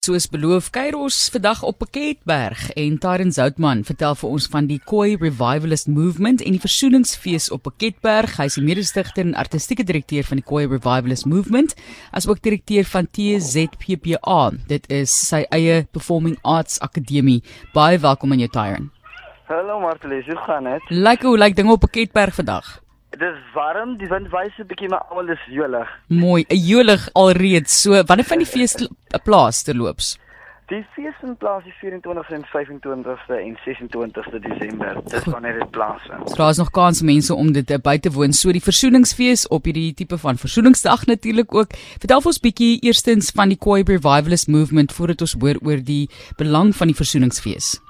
Soos beloof, kuier ons vandag op Pakketberg en Tyrone Zoutman vertel vir ons van die Koi Revivalist Movement en die Versoeningsfees op Pakketberg. Hy is die mede-stigter en artistieke direkteur van die Koi Revivalist Movement, asook direkteur van TZPPA. Dit is sy eie Performing Arts Akademie. Baie welkom aan jou Tyrone. Hallo Martelies, hoe gaan dit? Lyk hoe lyk dinge op Pakketberg vandag? Dis warm, die wind wys 'n bietjie maar almal is jolig. Mooi, 'n jolig alreeds. So, wanneer van die fees plaas te loops? Die fees vind plaas die 24ste en 25ste en 26ste Desember. Dis wanneer dit plaasvind. So daar's nog kans mense om dit by te woon. So die versoeningsfees op hierdie tipe van versoeningsdag natuurlik ook. Vertel ons bietjie eerstens van die Koi Revivalist Movement voordat ons hoor oor die belang van die versoeningsfees.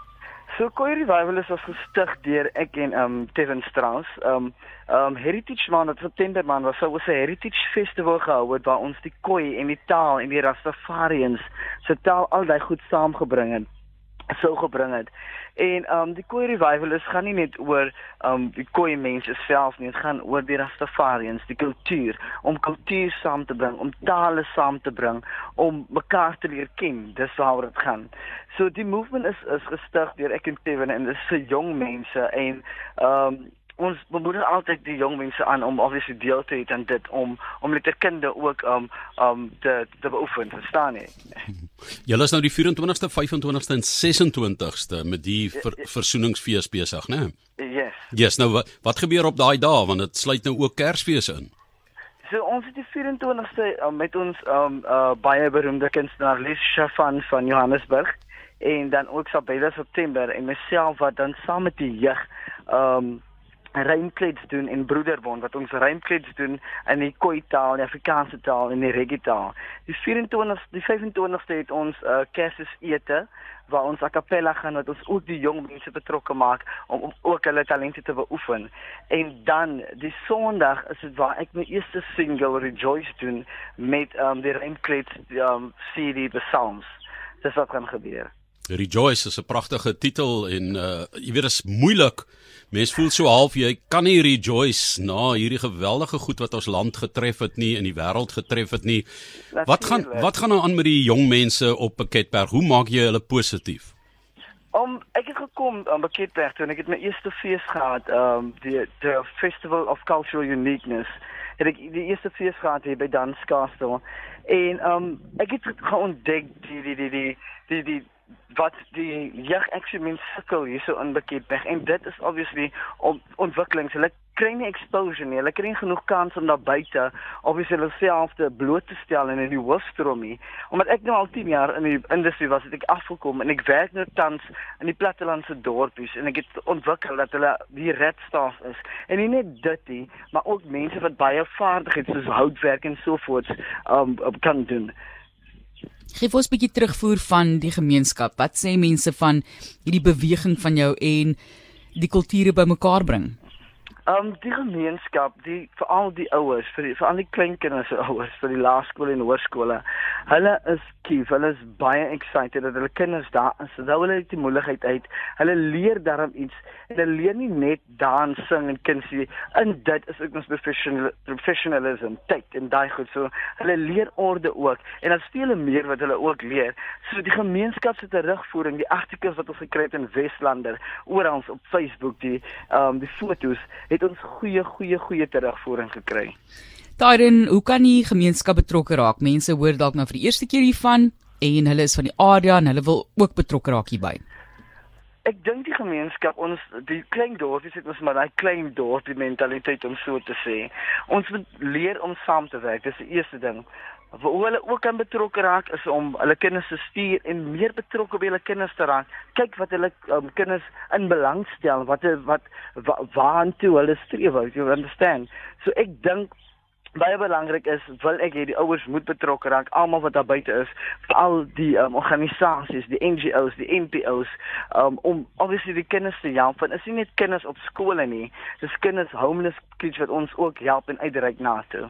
So Koi Revivalist was gestig deur ek en um Kevin Strauss. Um um Heritage Month op September man was so 'n heritage festival gehou waar ons die Khoi en die taal en die Rastafarians se taal al daai goed saamgebring het sou gebring het. En um die Khoi revival is gaan nie net oor um die Khoi mense self nie, dit gaan oor die Rastafarians, die kultuur, om kultuur saam te bring, om tale saam te bring, om mekaar te leer ken. Dis waaroor dit gaan. So die movement is is gestig deur ek en Kevin en dis se jong mense en um ons bemoedig altyd die jong mense aan om obviously deel te hê aan dit om om met die kinders ook um um te te beoefen, verstaan jy? Julle is nou die 24ste, 25ste en 26ste met die ver, versoeningsfees besig, né? Yes. Yes, nou wat, wat gebeur op daai dae want dit sluit nou ook Kersfees in. So ons het die 24ste um, met ons um uh, baie beroemde kunstenaar Lisha van van Johannesburg en dan ook Sabela September en myself wat dan saam met die jeug um rymklets doen en broederbond wat ons rymklets doen in die Khoi taal, die Afrikaanse taal en die Reggie taal. Die 24 die 25ste het ons 'n uh, Kersfees ete waar ons a cappella gaan wat ons ook die jong mense betrokke maak om, om ook hulle talente te beoefen. En dan die Sondag is dit waar ek my eerste single Rejoice doen met um, die rymklets um, CD The Psalms. Dis wat gaan gebeur. Rejoice is 'n pragtige titel en uh jy weet dit is moeilik. Mense voel so half jy kan nie rejoice na hierdie geweldige goed wat ons land getref het nie in die wêreld getref het nie. Wat gaan wat gaan nou aan met die jong mense op Pakketberg? Hoe maak jy hulle positief? Om ek het gekom aan Pakketberg toe en ek het my eerste fees gehad, um die the Festival of Cultural Uniqueness. Het ek die eerste fees gehad hier by Dance Castle en um ek het geontdek die die die die die, die wat die jeug mens sukkel hierso in Beketberg en dit is obviously om ontwikkelings. Hulle kry nie exposure nie. Hulle kry nie genoeg kans om daar buite obviously hulle self te bloot te stel in die hoofstroom nie. Omdat ek nou al 10 jaar in die industrie was, het ek afgekom en ek werk nou tans in die plattelandse dorpies en ek het ontwikkel dat hulle die redstaff is. En nie net dit nie, maar ook mense wat baie vaardighede soos houtwerk en so voort um kan doen. Geef ons 'n bietjie terugvoer van die gemeenskap. Wat sê mense van hierdie beweging van jou en die kulture bymekaar bring? Um die gemeenskap, die veral die ouers, vir vir al die kleinkinders se ouers, vir die laerskole en hoërskole. Hulle is kief, hulle is baie excited dat hulle kinders daar is. Hulle hulle het die moontlikheid uit. Hulle leer daarom iets. Hulle leer nie net dans, sing en kunsie. In dit is ook ons professional professionalism, tyd en daai goed. So hulle leer orde ook en dan speel hulle meer wat hulle ook leer. So die gemeenskap se terugvoering, die artikels wat ons gekry het in Westlander, oral op Facebook, die ehm um, die fotos het ons goeie goeie goeie terugvoering gekry. Daarin, hoe kan die gemeenskap betrokke raak? Mense hoor dalk nou vir die eerste keer hiervan en hulle is van die area en hulle wil ook betrokke raak hierby. Ek dink die gemeenskap ons die klein dorpies het ons maar daai klein dorpie mentaliteit om so te sê. Ons moet leer om saam te werk. Dis die eerste ding. Waar hulle ook kan betrokke raak is om hulle kinders te stuur en meer betrokke by hulle kinders te raak. Kyk wat hulle um, kinders in belang stel, wat wat, wat waartoe hulle streef, you understand. So ek dink baie belangrik is wil ek hê die ouers moet betrokke raak almal wat daar buite is veral die um, organisasies die NGOs die NPOs um, om obviously die kinders te help want is nie net kinders op skole nie dis kinders homeless kids wat ons ook help en uitreik na toe